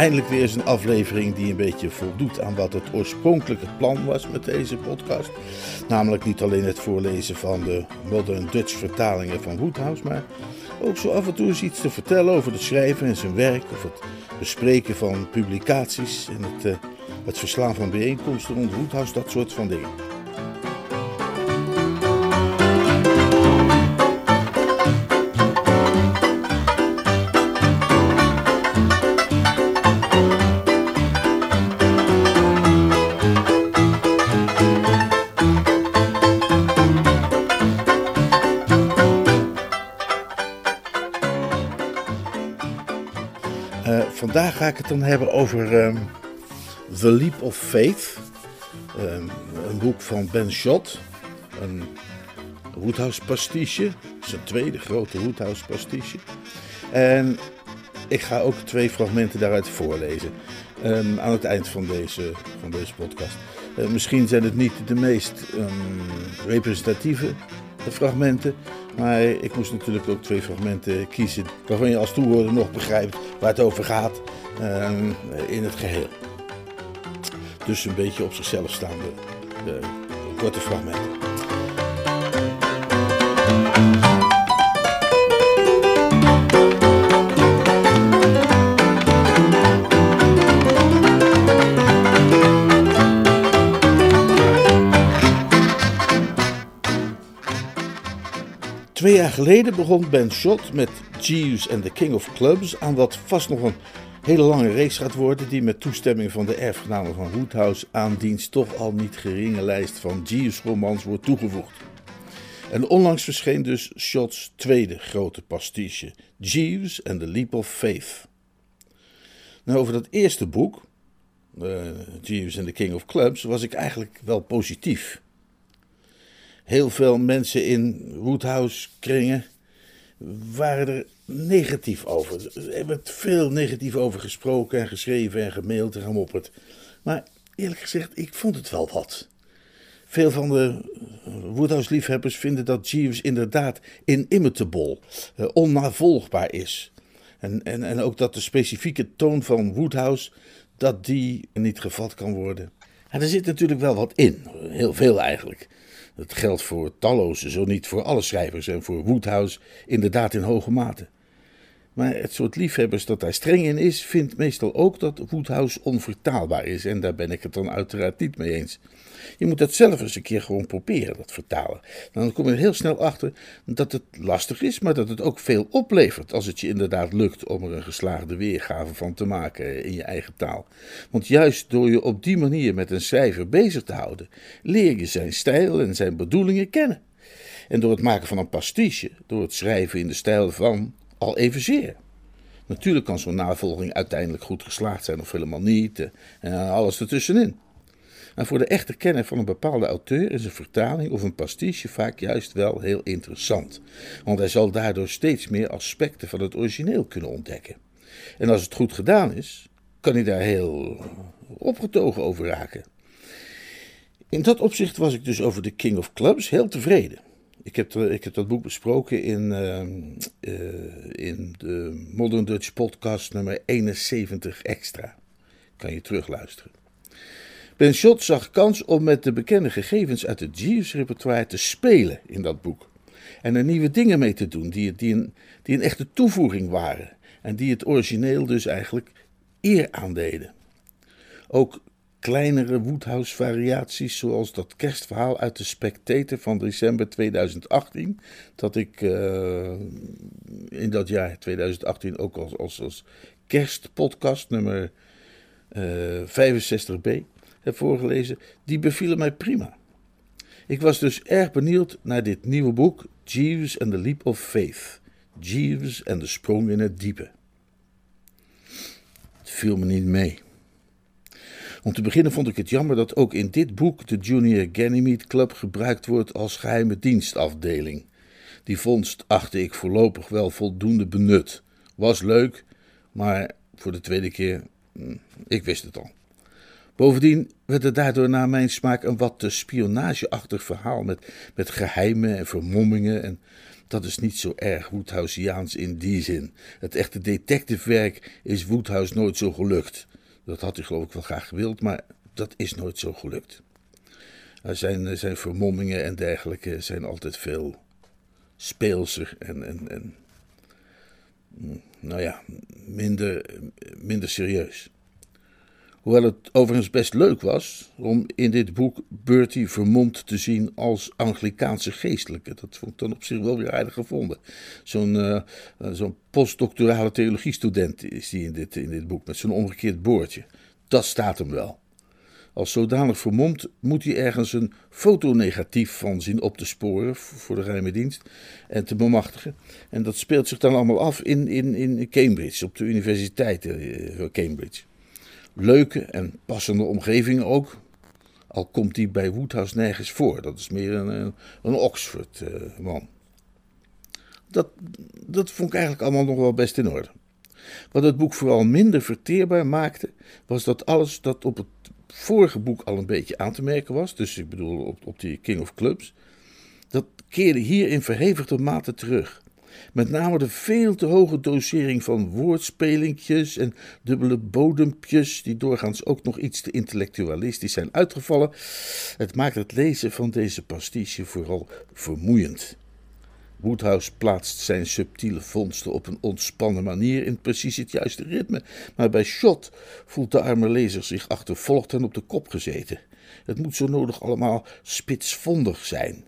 Eindelijk weer eens een aflevering die een beetje voldoet aan wat het oorspronkelijke plan was met deze podcast. Namelijk niet alleen het voorlezen van de Modern Dutch vertalingen van Woodhouse, maar ook zo af en toe eens iets te vertellen over het schrijven en zijn werk. Of het bespreken van publicaties en het, uh, het verslaan van bijeenkomsten rond Woodhouse, dat soort van dingen. Vandaag ga ik het dan hebben over um, The Leap of Faith. Um, een boek van Ben Schott. Een Woodhouse pastiche. Zijn tweede grote Woodhouse pastiche. En ik ga ook twee fragmenten daaruit voorlezen. Um, aan het eind van deze, van deze podcast. Misschien zijn het niet de meest representatieve fragmenten. Maar ik moest natuurlijk ook twee fragmenten kiezen waarvan je als toehoorder nog begrijpt waar het over gaat uh, in het geheel. Dus een beetje op zichzelf staande uh, korte fragmenten. Twee jaar geleden begon Ben Schott met Jeeves and the King of Clubs aan wat vast nog een hele lange reeks gaat worden die met toestemming van de erfgenamen van Woodhouse aan diens toch al niet geringe lijst van Jeeves romans wordt toegevoegd. En onlangs verscheen dus Schotts tweede grote pastiche, Jeeves and the Leap of Faith. Nou, over dat eerste boek, uh, Jeeves and the King of Clubs, was ik eigenlijk wel positief heel veel mensen in Woodhouse kringen waren er negatief over. Er werd veel negatief over gesproken en geschreven en gemaild. Maar eerlijk gezegd, ik vond het wel wat. Veel van de Woodhouse-liefhebbers vinden dat Jeeves inderdaad inimitable, uh, onnavolgbaar is. En, en, en ook dat de specifieke toon van Woodhouse, dat die niet gevat kan worden. En er zit natuurlijk wel wat in, heel veel eigenlijk. Dat geldt voor talloze, zo niet voor alle schrijvers en voor Woodhouse inderdaad in hoge mate. Maar het soort liefhebbers dat daar streng in is, vindt meestal ook dat Woodhouse onvertaalbaar is. En daar ben ik het dan uiteraard niet mee eens. Je moet dat zelf eens een keer gewoon proberen, dat vertalen. Dan kom je heel snel achter dat het lastig is, maar dat het ook veel oplevert als het je inderdaad lukt om er een geslaagde weergave van te maken in je eigen taal. Want juist door je op die manier met een schrijver bezig te houden, leer je zijn stijl en zijn bedoelingen kennen. En door het maken van een pastiche, door het schrijven in de stijl van, al evenzeer. Natuurlijk kan zo'n navolging uiteindelijk goed geslaagd zijn of helemaal niet, en alles ertussenin. En voor de echte kenner van een bepaalde auteur is een vertaling of een pastiche vaak juist wel heel interessant, want hij zal daardoor steeds meer aspecten van het origineel kunnen ontdekken. En als het goed gedaan is, kan hij daar heel opgetogen over raken. In dat opzicht was ik dus over The King of Clubs heel tevreden. Ik heb, ik heb dat boek besproken in, uh, uh, in de Modern Dutch podcast nummer 71 extra. Kan je terugluisteren. Ben Schott zag kans om met de bekende gegevens uit het Jeeves-repertoire te spelen in dat boek. En er nieuwe dingen mee te doen die, die, een, die een echte toevoeging waren. En die het origineel dus eigenlijk eer aandeden. Ook kleinere Woodhouse-variaties, zoals dat kerstverhaal uit de Spectator van december 2018, dat ik uh, in dat jaar 2018 ook als, als, als kerstpodcast nummer uh, 65b heb voorgelezen, die bevielen mij prima. Ik was dus erg benieuwd naar dit nieuwe boek, Jeeves and the Leap of Faith. Jeeves en de sprong in het diepe. Het viel me niet mee. Om te beginnen vond ik het jammer dat ook in dit boek de Junior Ganymede Club gebruikt wordt als geheime dienstafdeling. Die vondst achtte ik voorlopig wel voldoende benut. Was leuk, maar voor de tweede keer, hm, ik wist het al. Bovendien werd het daardoor naar mijn smaak een wat te spionageachtig verhaal met, met geheimen en vermommingen. En dat is niet zo erg Woodhouseiaans in die zin. Het echte detectivewerk is Woodhouse nooit zo gelukt. Dat had hij geloof ik wel graag gewild, maar dat is nooit zo gelukt. Zijn, zijn vermommingen en dergelijke zijn altijd veel speelser en, en, en nou ja, minder, minder serieus. Hoewel het overigens best leuk was om in dit boek Bertie vermomd te zien als Anglikaanse geestelijke. Dat vond ik dan op zich wel weer aardig gevonden. Zo'n uh, zo'n postdoctorale theologiestudent is die in dit, in dit boek met zo'n omgekeerd boordje. Dat staat hem wel. Als zodanig vermomd moet hij ergens een fotonegatief van zien op te sporen voor de geheime dienst en te bemachtigen. En dat speelt zich dan allemaal af in, in, in Cambridge, op de universiteit uh, Cambridge leuke en passende omgeving ook. Al komt die bij Woodhouse nergens voor. Dat is meer een, een Oxford-man. dat, dat vond ik eigenlijk allemaal nog wel best in orde. Wat het boek vooral minder verteerbaar maakte, was dat alles dat op het vorige boek al een beetje aan te merken was, dus ik bedoel op, op die King of Clubs, dat keerde hier in verhevigde mate terug. Met name de veel te hoge dosering van woordspelingjes en dubbele bodempjes, die doorgaans ook nog iets te intellectualistisch zijn uitgevallen. Het maakt het lezen van deze pastiche vooral vermoeiend. Woodhouse plaatst zijn subtiele vondsten op een ontspannen manier in precies het juiste ritme, maar bij Shot voelt de arme lezer zich achtervolgd en op de kop gezeten. Het moet zo nodig allemaal spitsvondig zijn.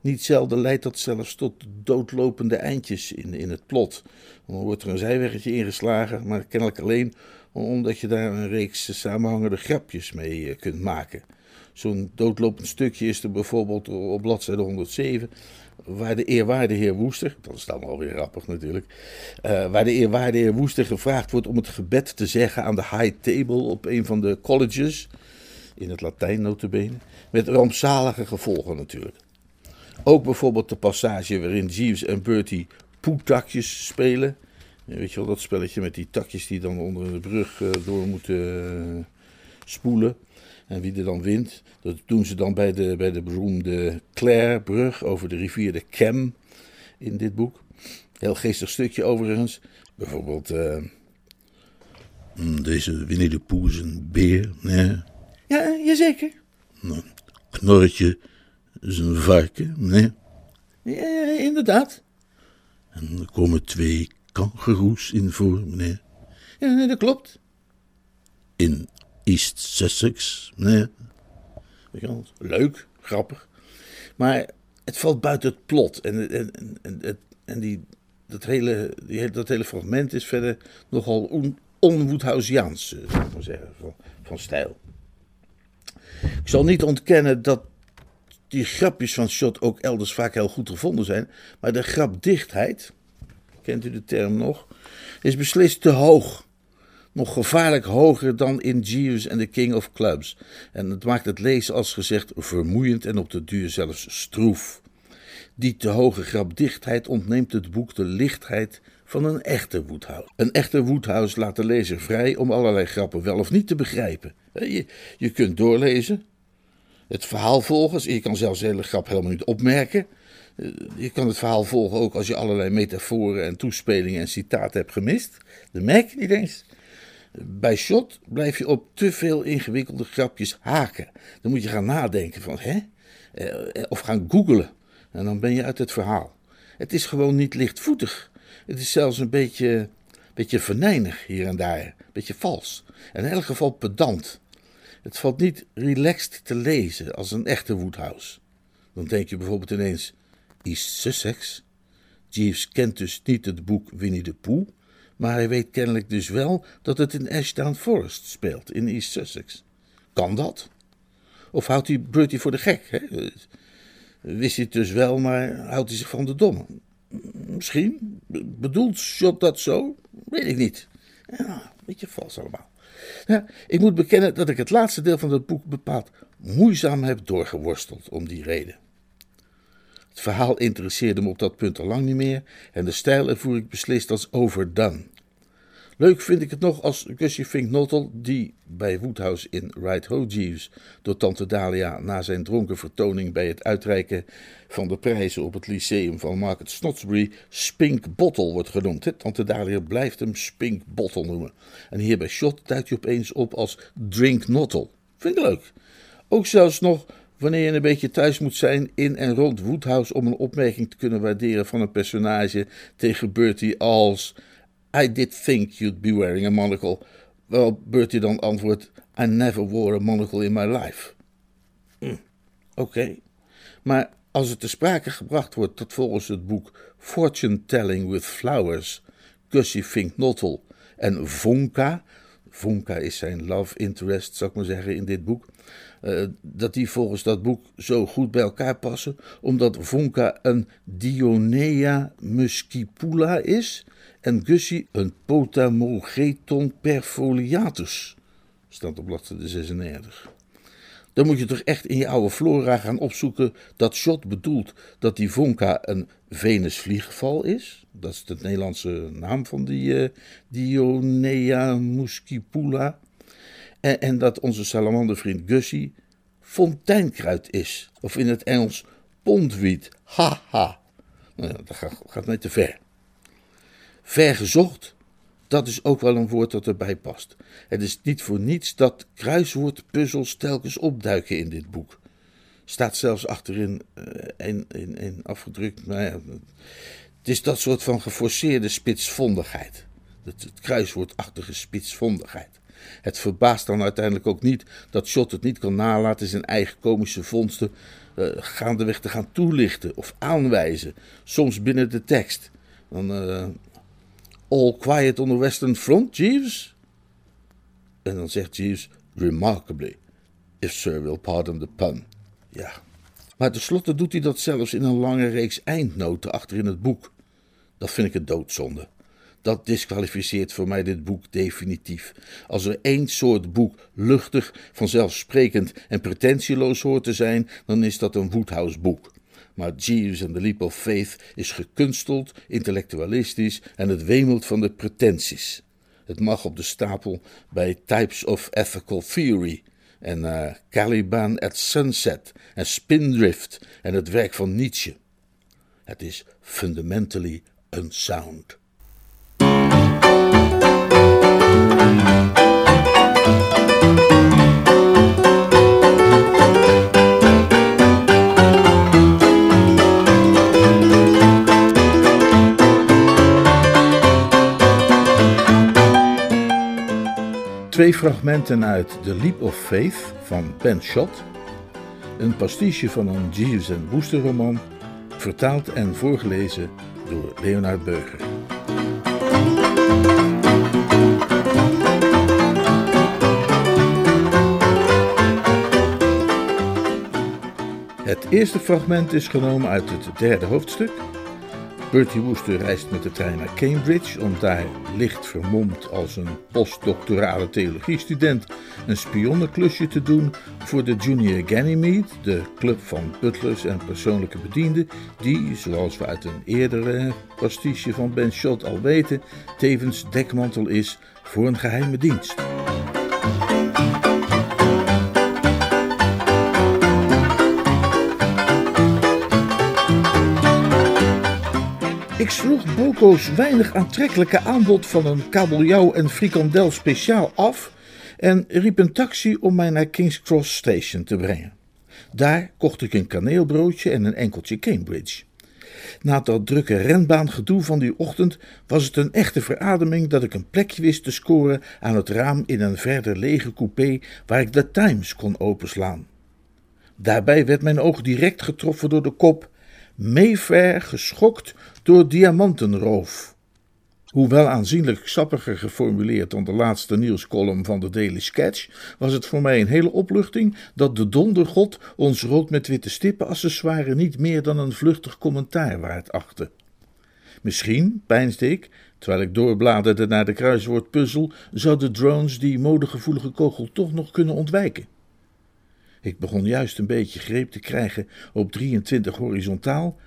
Niet zelden leidt dat zelfs tot doodlopende eindjes in, in het plot. Dan wordt er een zijweggetje ingeslagen, maar kennelijk alleen omdat je daar een reeks samenhangende grapjes mee eh, kunt maken. Zo'n doodlopend stukje is er bijvoorbeeld op bladzijde 107, waar de eerwaarde heer Woester, dat is dan alweer grappig natuurlijk, uh, waar de eerwaarde heer Woester gevraagd wordt om het gebed te zeggen aan de high table op een van de colleges, in het Latijn notabene, met rampzalige gevolgen natuurlijk. Ook bijvoorbeeld de passage waarin Jeeves en Bertie poetakjes spelen. Weet je wel, dat spelletje met die takjes die dan onder de brug uh, door moeten uh, spoelen. En wie er dan wint, dat doen ze dan bij de, bij de beroemde Clare-brug over de rivier de Cam in dit boek. Heel geestig stukje overigens. Bijvoorbeeld uh, deze Winnie de Pooh is een beer. Nee. Ja, jazeker. Nou, knorretje is een varken, nee? Ja, inderdaad. En er komen twee kangeroes in voor, meneer. Ja, dat klopt. In East Sussex, meneer. Leuk, grappig. Maar het valt buiten het plot. En, en, en, en die, dat, hele, die, dat hele fragment is verder nogal on, onwoedhousiaans, eh, zou ik maar zeggen, van stijl. Ik zal niet ontkennen dat die grapjes van Shot ook elders vaak heel goed gevonden zijn. Maar de grapdichtheid, kent u de term nog, is beslist te hoog. Nog gevaarlijk hoger dan in Jeeves en The King of Clubs. En het maakt het lezen als gezegd vermoeiend en op de duur zelfs stroef. Die te hoge grapdichtheid ontneemt het boek de lichtheid van een echte Woodhouse. Een echte Woodhouse laat de lezer vrij om allerlei grappen wel of niet te begrijpen. Je, je kunt doorlezen, het verhaal volgen. Je kan zelfs de hele grap helemaal niet opmerken. Eh, je kan het verhaal volgen ook als je allerlei metaforen en toespelingen en citaten hebt gemist. Dat merk je niet eens. Bij Shot blijf je op te veel ingewikkelde grapjes haken. Dan moet je gaan nadenken van, hè? Eh, of gaan googlen. En dan ben je uit het verhaal. Het is gewoon niet lichtvoetig. Het is zelfs een beetje, beetje venijnig hier en daar. Een beetje vals. En in elk geval pedant. Het valt niet relaxed te lezen als een echte Woodhouse. Dan denk je bijvoorbeeld ineens: East Sussex? Jeeves kent dus niet het boek Winnie de Pooh, maar hij weet kennelijk dus wel dat het in Ashdown Forest speelt, in East Sussex. Kan dat? Of houdt hij Bertie voor de gek? Hè? Wist hij het dus wel, maar houdt hij zich van de domme? Misschien. Bedoelt Shot dat zo? Weet ik niet. Ja, een beetje vals allemaal. Ja, ik moet bekennen dat ik het laatste deel van het boek bepaald moeizaam heb doorgeworsteld om die reden. Het verhaal interesseerde me op dat punt al lang niet meer en de stijl ervoer ik beslist als overdone. Leuk vind ik het nog als Gussie Fink Nottel, die bij Woodhouse in Right Ho Jeeves door Tante Dalia na zijn dronken vertoning bij het uitreiken van de prijzen op het lyceum van Market Snodsbury Spink Bottle wordt genoemd. Tante Dalia blijft hem Spink Bottle noemen. En hier bij Shot duikt hij opeens op als Drink Nottel. Vind ik leuk. Ook zelfs nog wanneer je een beetje thuis moet zijn in en rond Woodhouse om een opmerking te kunnen waarderen van een personage tegen Bertie als I did think you'd be wearing a monocle. Wel, Bertie dan antwoordt: I never wore a monocle in my life. Hm, Oké. Maar als het te sprake gebracht wordt dat volgens het boek Fortune Telling with Flowers, Gussie Fink Nottel en Vonka, Vonka is zijn love interest, zou ik maar zeggen, in dit boek, uh, dat die volgens dat boek zo goed bij elkaar passen, omdat Vonka een Dionea muscipula is en Gussie een Potamogeton perfoliatus. Staat op bladzijde 96. Dan moet je toch echt in je oude flora gaan opzoeken dat Shot bedoelt dat die Vonka een Venusvliegval is. Dat is de Nederlandse naam van die uh, Dionea muscipula. En, en, dat onze salamandervriend Gussie fonteinkruid is. Of in het Engels pondwiet. Haha. Nou, dat gaat, mij te ver. Vergezocht, dat is ook wel een woord dat erbij past. Het is niet voor niets dat kruiswoordpuzzels telkens opduiken in dit boek. Staat zelfs achterin een afgedrukt. Nou het is dat soort van geforceerde spitsvondigheid. Het, het kruiswoordachtige spitsvondigheid. Het verbaast dan uiteindelijk ook niet dat Shot het niet kan nalaten zijn eigen komische vondsten uh, gaandeweg te gaan toelichten of aanwijzen, soms binnen de tekst. Dan, uh, All quiet on the Western Front, Jeeves? En dan zegt Jeeves, remarkably, if sir will pardon the pun. Ja. Maar tenslotte doet hij dat zelfs in een lange reeks eindnoten achter in het boek. Dat vind ik een doodzonde. Dat disqualificeert voor mij dit boek definitief. Als er één soort boek luchtig, vanzelfsprekend en pretentieloos hoort te zijn, dan is dat een Woodhouse boek. Maar Jeeves and the Leap of Faith is gekunsteld, intellectualistisch en het wemelt van de pretenties. Het mag op de stapel bij Types of Ethical Theory en uh, Caliban at Sunset en Spindrift en het werk van Nietzsche. Het is fundamentally unsound. Twee fragmenten uit The Leap of Faith van Ben Schott, een pastiche van een Jeeves en Wooster roman, vertaald en voorgelezen door Leonard Beuger. Het eerste fragment is genomen uit het derde hoofdstuk. Bertie Wooster reist met de trein naar Cambridge om daar licht vermomd als een postdoctorale theologiestudent een spionneklusje te doen voor de Junior Ganymede, de club van butlers en persoonlijke bedienden, die, zoals we uit een eerdere pastiche van Ben Schott al weten, tevens dekmantel is voor een geheime dienst. Ik sloeg Boko's weinig aantrekkelijke aanbod van een kabeljauw en frikandel speciaal af en riep een taxi om mij naar King's Cross Station te brengen. Daar kocht ik een kaneelbroodje en een enkeltje Cambridge. Na dat drukke renbaangedoe van die ochtend was het een echte verademing dat ik een plekje wist te scoren aan het raam in een verder lege coupé waar ik de Times kon openslaan. Daarbij werd mijn oog direct getroffen door de kop Mayfair geschokt door diamantenroof. Hoewel aanzienlijk sappiger geformuleerd dan de laatste nieuwscolumn van de Daily Sketch, was het voor mij een hele opluchting dat de dondergod ons rood met witte stippen accessoire niet meer dan een vluchtig commentaar waard achtte. Misschien, peinsde ik, terwijl ik doorbladerde naar de kruiswoordpuzzel, zouden drones die modegevoelige kogel toch nog kunnen ontwijken. Ik begon juist een beetje greep te krijgen op 23 horizontaal,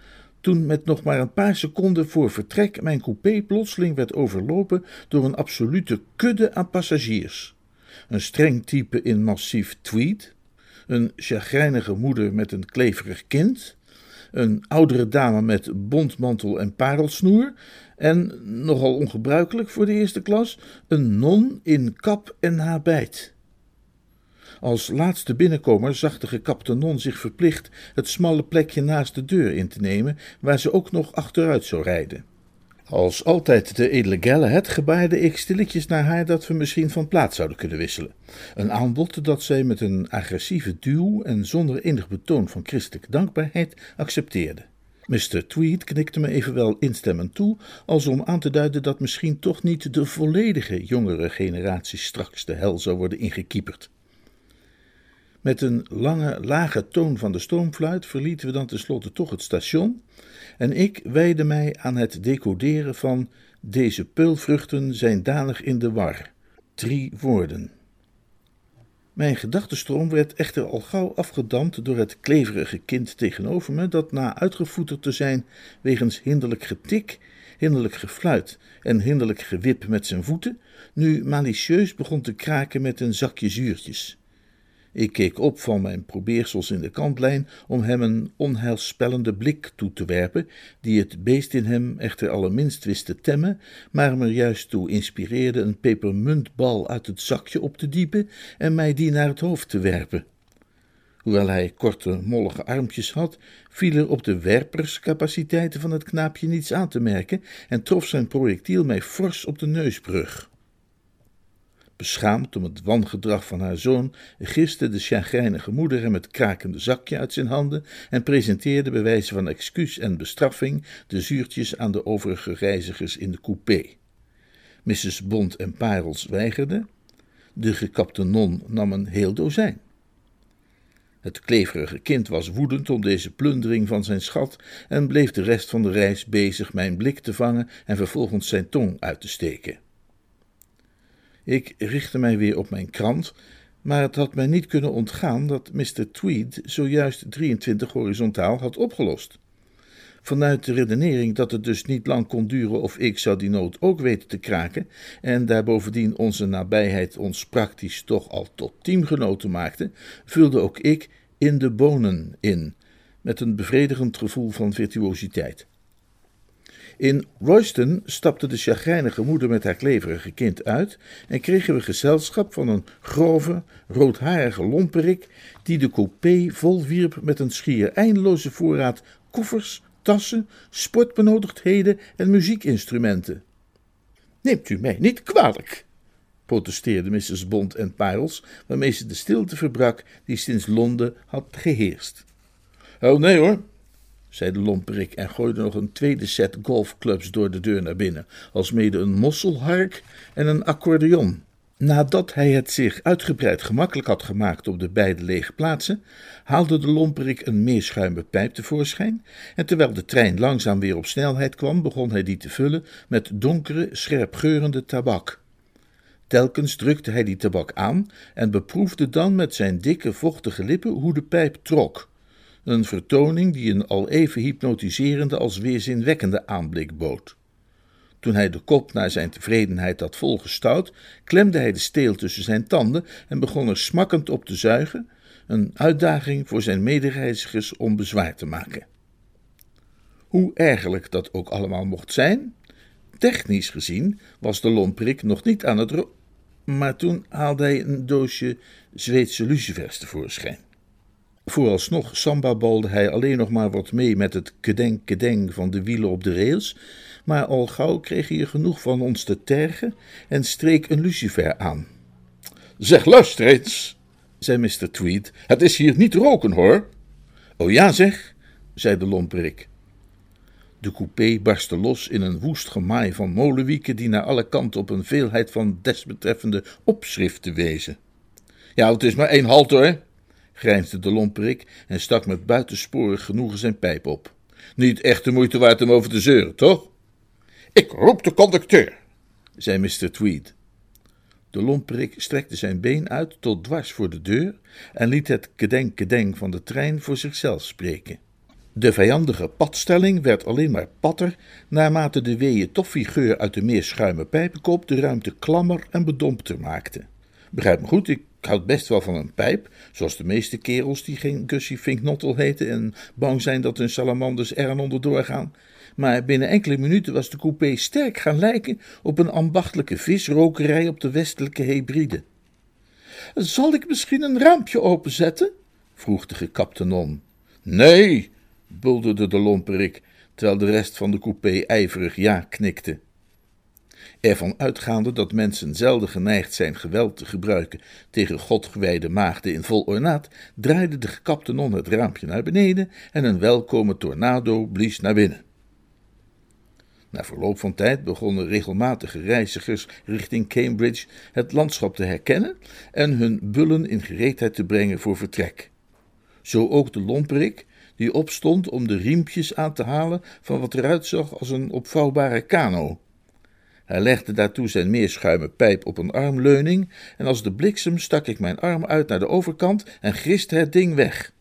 toen met nog maar een paar seconden voor vertrek mijn coupé plotseling werd overlopen door een absolute kudde aan passagiers. Een streng type in massief tweed, een chagrijnige moeder met een kleverig kind, een oudere dame met bontmantel en parelsnoer en, nogal ongebruikelijk voor de eerste klas, een non in kap en habijt. Als laatste binnenkomer zag de gekapte non zich verplicht het smalle plekje naast de deur in te nemen, waar ze ook nog achteruit zou rijden. Als altijd de edele Galahad gebaarde ik stilletjes naar haar dat we misschien van plaats zouden kunnen wisselen. Een aanbod dat zij met een agressieve duw en zonder enig betoon van christelijke dankbaarheid accepteerde. Mr. Tweed knikte me evenwel instemmend toe, als om aan te duiden dat misschien toch niet de volledige jongere generatie straks de hel zou worden ingekieperd. Met een lange, lage toon van de stoomfluit verlieten we dan tenslotte toch het station en ik wijde mij aan het decoderen van deze peulvruchten zijn danig in de war. Drie woorden. Mijn gedachtenstroom werd echter al gauw afgedampt door het kleverige kind tegenover me, dat na uitgevoeterd te zijn wegens hinderlijk getik, hinderlijk gefluit en hinderlijk gewip met zijn voeten, nu malicieus begon te kraken met een zakje zuurtjes. Ik keek op van mijn probeersels in de kantlijn om hem een onheilspellende blik toe te werpen, die het beest in hem echter allerminst wist te temmen, maar me juist toe inspireerde een pepermuntbal uit het zakje op te diepen en mij die naar het hoofd te werpen. Hoewel hij korte, mollige armpjes had, viel er op de werperscapaciteiten van het knaapje niets aan te merken en trof zijn projectiel mij fors op de neusbrug. Beschaamd om het wangedrag van haar zoon, giste de chagrijnige moeder hem het krakende zakje uit zijn handen en presenteerde bij wijze van excuus en bestraffing de zuurtjes aan de overige reizigers in de coupé. Mrs. Bond en Parels weigerden. De gekapte non nam een heel dozijn. Het kleverige kind was woedend om deze plundering van zijn schat en bleef de rest van de reis bezig mijn blik te vangen en vervolgens zijn tong uit te steken. Ik richtte mij weer op mijn krant, maar het had mij niet kunnen ontgaan dat Mr. Tweed zojuist 23 horizontaal had opgelost. Vanuit de redenering dat het dus niet lang kon duren of ik zou die nood ook weten te kraken, en daar bovendien onze nabijheid ons praktisch toch al tot teamgenoten maakte, vulde ook ik in de bonen in, met een bevredigend gevoel van virtuositeit. In Royston stapte de chagrijnige moeder met haar kleverige kind uit en kregen we gezelschap van een grove, roodharige lomperik die de coupé volwierp met een schier eindeloze voorraad koffers, tassen, sportbenodigdheden en muziekinstrumenten. Neemt u mij niet kwalijk, protesteerde Mrs. Bond en Parels, waarmee ze de stilte verbrak die sinds Londen had geheerst. Oh nee hoor, zei de lomperik en gooide nog een tweede set golfclubs door de deur naar binnen, alsmede een mosselhark en een accordeon. Nadat hij het zich uitgebreid gemakkelijk had gemaakt op de beide lege plaatsen, haalde de lomperik een meerschuime pijp tevoorschijn en terwijl de trein langzaam weer op snelheid kwam, begon hij die te vullen met donkere, scherpgeurende tabak. Telkens drukte hij die tabak aan en beproefde dan met zijn dikke, vochtige lippen hoe de pijp trok. Een vertoning die een al even hypnotiserende als weerzinwekkende aanblik bood. Toen hij de kop naar zijn tevredenheid had volgestouwd, klemde hij de steel tussen zijn tanden en begon er smakkend op te zuigen, een uitdaging voor zijn medereizigers om bezwaar te maken. Hoe ergerlijk dat ook allemaal mocht zijn, technisch gezien was de lomprik nog niet aan het ro... Maar toen haalde hij een doosje Zweedse lucifers tevoorschijn. Vooralsnog sambabalde hij alleen nog maar wat mee met het kedeng-kedeng van de wielen op de rails, maar al gauw kreeg hij er genoeg van ons te tergen en streek een lucifer aan. Zeg, luister eens, zei Mr. Tweed, het is hier niet roken hoor. Oh ja, zeg, zei de lomperik. De coupé barstte los in een woest gemaai van molenwieken die naar alle kanten op een veelheid van desbetreffende opschriften wezen. Ja, het is maar één halt hoor, grijnsde de lomperik en stak met buitensporig genoegen zijn pijp op. Niet echt de moeite waard om over te zeuren, toch? Ik roep de conducteur, zei Mr. Tweed. De lomperik strekte zijn been uit tot dwars voor de deur en liet het kedeng-kedeng van de trein voor zichzelf spreken. De vijandige padstelling werd alleen maar patter naarmate de weeën toffiegeur uit de meer schuime pijpenkop de ruimte klammer en bedompter maakte. Begrijp me goed, ik houd best wel van een pijp, zoals de meeste kerels die geen Gussie Finknottel heten en bang zijn dat hun salamanders er onderdoor gaan. Maar binnen enkele minuten was de coupé sterk gaan lijken op een ambachtelijke visrokerij op de westelijke Hebride. Zal ik misschien een raampje openzetten? vroeg de gekapte non. Nee, bulderde de lomperik, terwijl de rest van de coupé ijverig ja knikte. Ervan uitgaande dat mensen zelden geneigd zijn geweld te gebruiken tegen godgewijde maagden in vol ornaat, draaide de gekapte non het raampje naar beneden en een welkome tornado blies naar binnen. Na verloop van tijd begonnen regelmatige reizigers richting Cambridge het landschap te herkennen en hun bullen in gereedheid te brengen voor vertrek. Zo ook de lomperik, die opstond om de riempjes aan te halen van wat eruit zag als een opvouwbare kano. Hij legde daartoe zijn meerschuime pijp op een armleuning en als de bliksem stak ik mijn arm uit naar de overkant en griste het ding weg.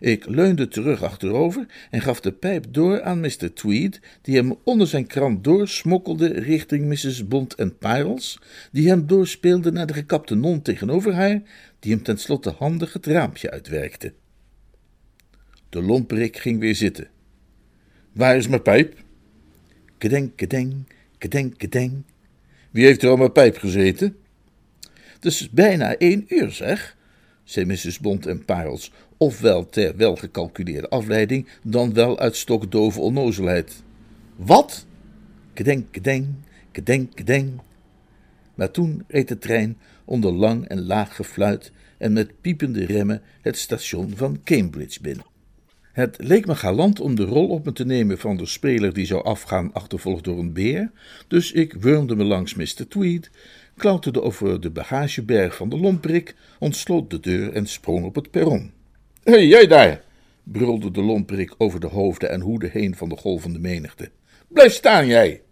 Ik leunde terug achterover en gaf de pijp door aan Mr. Tweed, die hem onder zijn krant doorsmokkelde richting Mrs. Bond en Piles, die hem doorspeelde naar de gekapte non tegenover haar, die hem tenslotte handig het raampje uitwerkte. De lomperik ging weer zitten. Waar is mijn pijp? Kedeng, kedeng, kedeng, kedeng. Wie heeft er al mijn pijp gezeten? Het is bijna één uur, zeg, zei Mrs. Bond en Parels, ofwel ter welgecalculeerde afleiding, dan wel uit stokdove onnozelheid. Wat? Kedeng, kedeng, kedeng, kedeng. Maar toen reed de trein onder lang en laag gefluit en met piepende remmen het station van Cambridge binnen. Het leek me galant om de rol op me te nemen van de speler die zou afgaan achtervolgd door een beer, dus ik wurmde me langs Mr. Tweed, klauterde over de bagageberg van de lomperik, ontsloot de deur en sprong op het perron. Hé, hey, jij daar! brulde de lomperik over de hoofden en hoeden heen van de golvende menigte. Blijf staan, jij!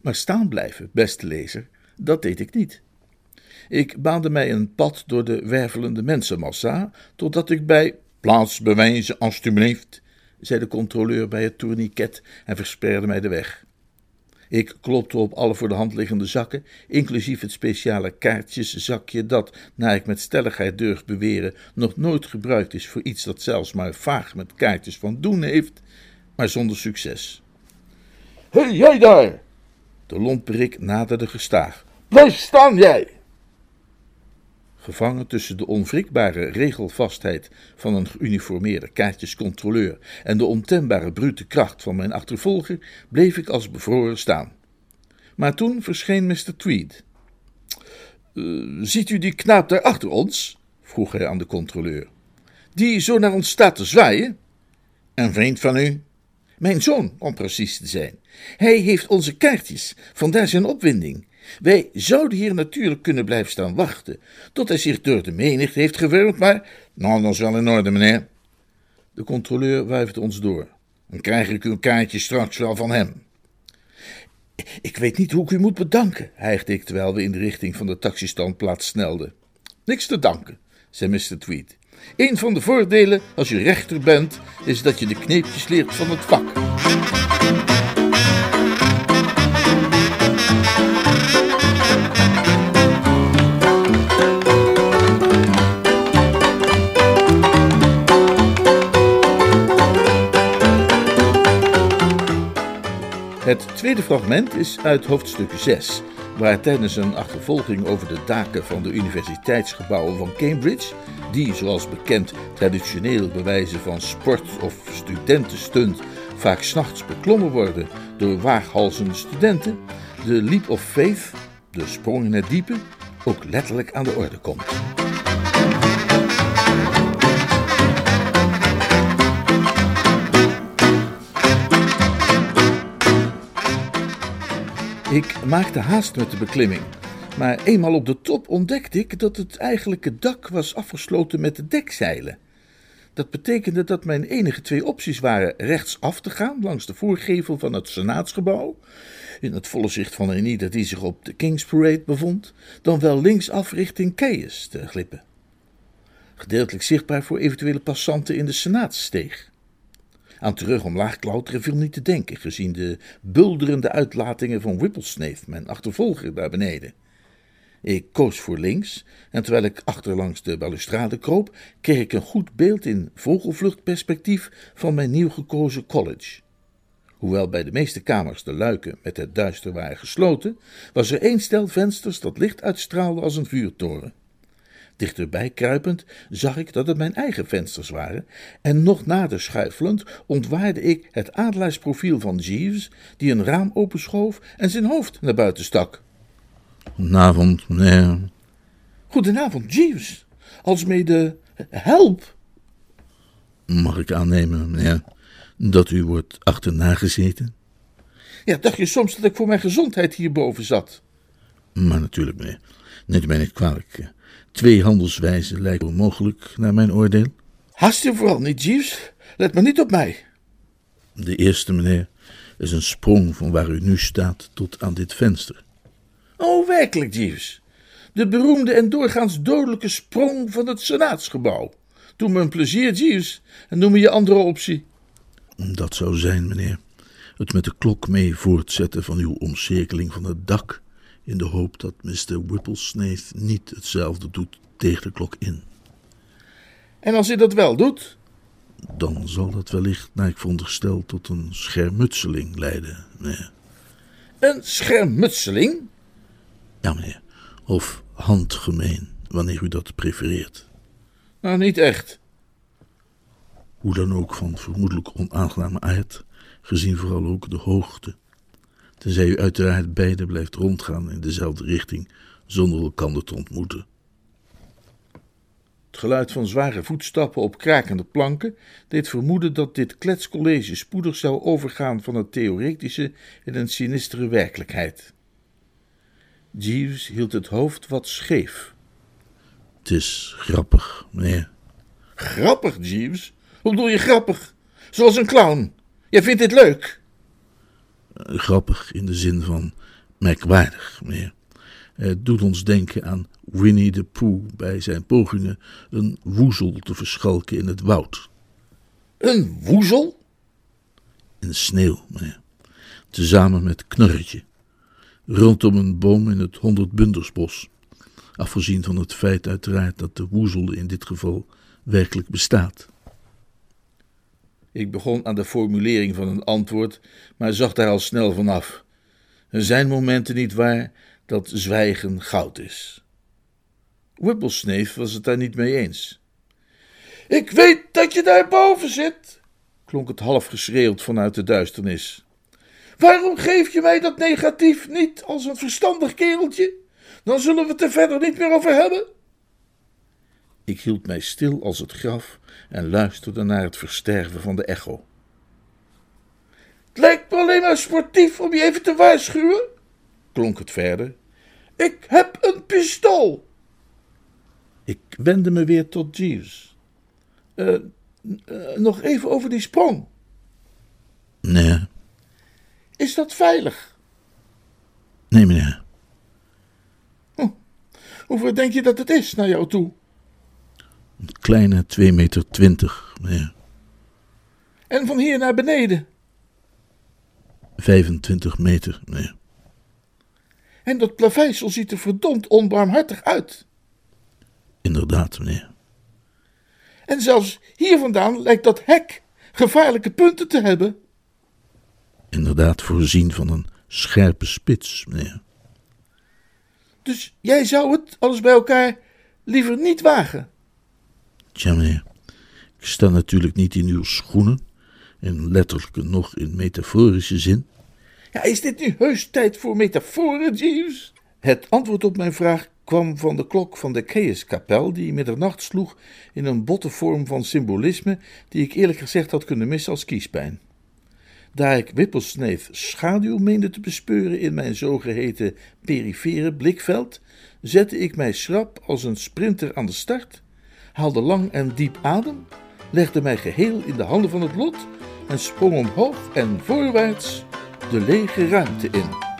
Maar staan blijven, beste lezer, dat deed ik niet. Ik baande mij een pad door de wervelende mensenmassa, totdat ik bij Plaats bewijzen, alstublieft, zei de controleur bij het tourniquet en versperde mij de weg. Ik klopte op alle voor de hand liggende zakken, inclusief het speciale kaartjeszakje dat, naar ik met stelligheid durf beweren, nog nooit gebruikt is voor iets dat zelfs maar vaag met kaartjes van doen heeft, maar zonder succes. Hé, hey, jij daar! De lomperik naderde gestaag. Blijf staan, jij! Gevangen tussen de onwrikbare regelvastheid van een geuniformeerde kaartjescontroleur en de ontembare brute kracht van mijn achtervolger, bleef ik als bevroren staan. Maar toen verscheen Mr. Tweed. Uh, ziet u die knaap daar achter ons? vroeg hij aan de controleur. Die zo naar ons staat te zwaaien? Een vriend van u? Mijn zoon, om precies te zijn. Hij heeft onze kaartjes, vandaar zijn opwinding. Wij zouden hier natuurlijk kunnen blijven staan wachten, tot hij zich door de menigte heeft gewurmd, maar... Nou, dat is wel in orde, meneer. De controleur wuifde ons door. Dan krijg ik uw kaartje straks wel van hem. Ik weet niet hoe ik u moet bedanken, hijgde ik terwijl we in de richting van de taxistandplaats snelden. Niks te danken, zei Mr. Tweed. Een van de voordelen als je rechter bent, is dat je de kneepjes leert van het vak. Het tweede fragment is uit hoofdstuk 6, waar tijdens een achtervolging over de daken van de universiteitsgebouwen van Cambridge, die zoals bekend traditioneel bewijzen van sport- of studentenstunt vaak s'nachts beklommen worden door waaghalzende studenten, de Leap of Faith, de sprong in het diepe, ook letterlijk aan de orde komt. Ik maakte haast met de beklimming, maar eenmaal op de top ontdekte ik dat het eigenlijke dak was afgesloten met de dekzeilen. Dat betekende dat mijn enige twee opties waren rechtsaf te gaan langs de voorgevel van het Senaatsgebouw, in het volle zicht van een ieder die zich op de King's Parade bevond, dan wel linksaf richting Caius te glippen. Gedeeltelijk zichtbaar voor eventuele passanten in de Senaatssteeg. Aan terug omlaag klauteren viel niet te denken, gezien de bulderende uitlatingen van Whipplesnake, mijn achtervolger daar beneden. Ik koos voor links en terwijl ik achterlangs de balustrade kroop, kreeg ik een goed beeld in vogelvluchtperspectief van mijn nieuw gekozen college. Hoewel bij de meeste kamers de luiken met het duister waren gesloten, was er één stel vensters dat licht uitstraalde als een vuurtoren. Dichterbij kruipend zag ik dat het mijn eigen vensters waren, en nog nader schuifelend ontwaarde ik het adelaarsprofiel van Jeeves, die een raam openschoof en zijn hoofd naar buiten stak. Goedenavond, meneer. Goedenavond, Jeeves. Alsmede help. Mag ik aannemen, meneer, dat u wordt achterna gezeten? Ja, dacht je soms dat ik voor mijn gezondheid hierboven zat? Maar natuurlijk, meneer. Neemt u mij niet kwalijk. Twee handelswijzen lijken onmogelijk, naar mijn oordeel. Haast je vooral niet, Jeeves. Let maar niet op mij. De eerste, meneer, is een sprong van waar u nu staat tot aan dit venster. Oh, werkelijk, Jeeves. De beroemde en doorgaans dodelijke sprong van het Senaatsgebouw. Doe me een plezier, Jeeves, en noem me je andere optie. Dat zou zijn, meneer. Het met de klok mee voortzetten van uw omcirkeling van het dak, in de hoop dat Mr. Whipplesnake niet hetzelfde doet tegen de klok in. En als hij dat wel doet? Dan zal dat wellicht, naar ik veronderstel, tot een schermutseling leiden, meneer. Een schermutseling? Ja, meneer. Of handgemeen, wanneer u dat prefereert. Nou, niet echt. Hoe dan ook van vermoedelijk onaangename aard, gezien vooral ook de hoogte. Tenzij u uiteraard beide blijft rondgaan in dezelfde richting, zonder elkander te ontmoeten. Het geluid van zware voetstappen op krakende planken deed vermoeden dat dit kletscollege spoedig zou overgaan van het theoretische in een sinistere werkelijkheid. Jeeves hield het hoofd wat scheef. Het is grappig, meneer. Grappig, Jeeves? Hoe bedoel je grappig? Zoals een clown. Jij vindt dit leuk? Uh, grappig in de zin van merkwaardig, meneer. Het doet ons denken aan Winnie the Pooh bij zijn pogingen een woezel te verschalken in het woud. Een woezel? In de sneeuw. Tezamen met Knorretje. Rondom een boom in het honderdbundersbos. Afgezien van het feit uiteraard dat de woezel in dit geval werkelijk bestaat. Ik begon aan de formulering van een antwoord, maar zag daar al snel vanaf. Er zijn momenten niet waar dat zwijgen goud is. Whipplesnake was het daar niet mee eens. Ik weet dat je daar boven zit, klonk het half geschreeuwd vanuit de duisternis. Waarom geef je mij dat negatief niet als een verstandig kereltje? Dan zullen we het er verder niet meer over hebben. Ik hield mij stil als het graf en luisterde naar het versterven van de echo. Het lijkt me alleen maar sportief om je even te waarschuwen, klonk het verder. Ik heb een pistool. Ik wendde me weer tot Jeeves. Uh, uh, nog even over die sprong. Nee. Is dat veilig? Nee, meneer. Hm. Hoeveel denk je dat het is naar jou toe? Een kleine 2,20 meter, twintig, meneer. En van hier naar beneden? 25 meter, meneer. En dat plaveisel ziet er verdomd onbarmhartig uit. Inderdaad, meneer. En zelfs hier vandaan lijkt dat hek gevaarlijke punten te hebben. Inderdaad voorzien van een scherpe spits, meneer. Dus jij zou het, alles bij elkaar, liever niet wagen? Tja, meneer. Ik sta natuurlijk niet in uw schoenen, in letterlijke nog in metaforische zin. Ja, is dit nu heus tijd voor metaforen, Jeeves? Het antwoord op mijn vraag kwam van de klok van de Keeskapel, die middernacht sloeg in een botte vorm van symbolisme die ik eerlijk gezegd had kunnen missen als kiespijn. Daar ik Whipplesnake schaduw meende te bespeuren in mijn zogeheten perifere blikveld, zette ik mij schrap als een sprinter aan de start, haalde lang en diep adem legde mij geheel in de handen van het lot en sprong omhoog en voorwaarts de lege ruimte in.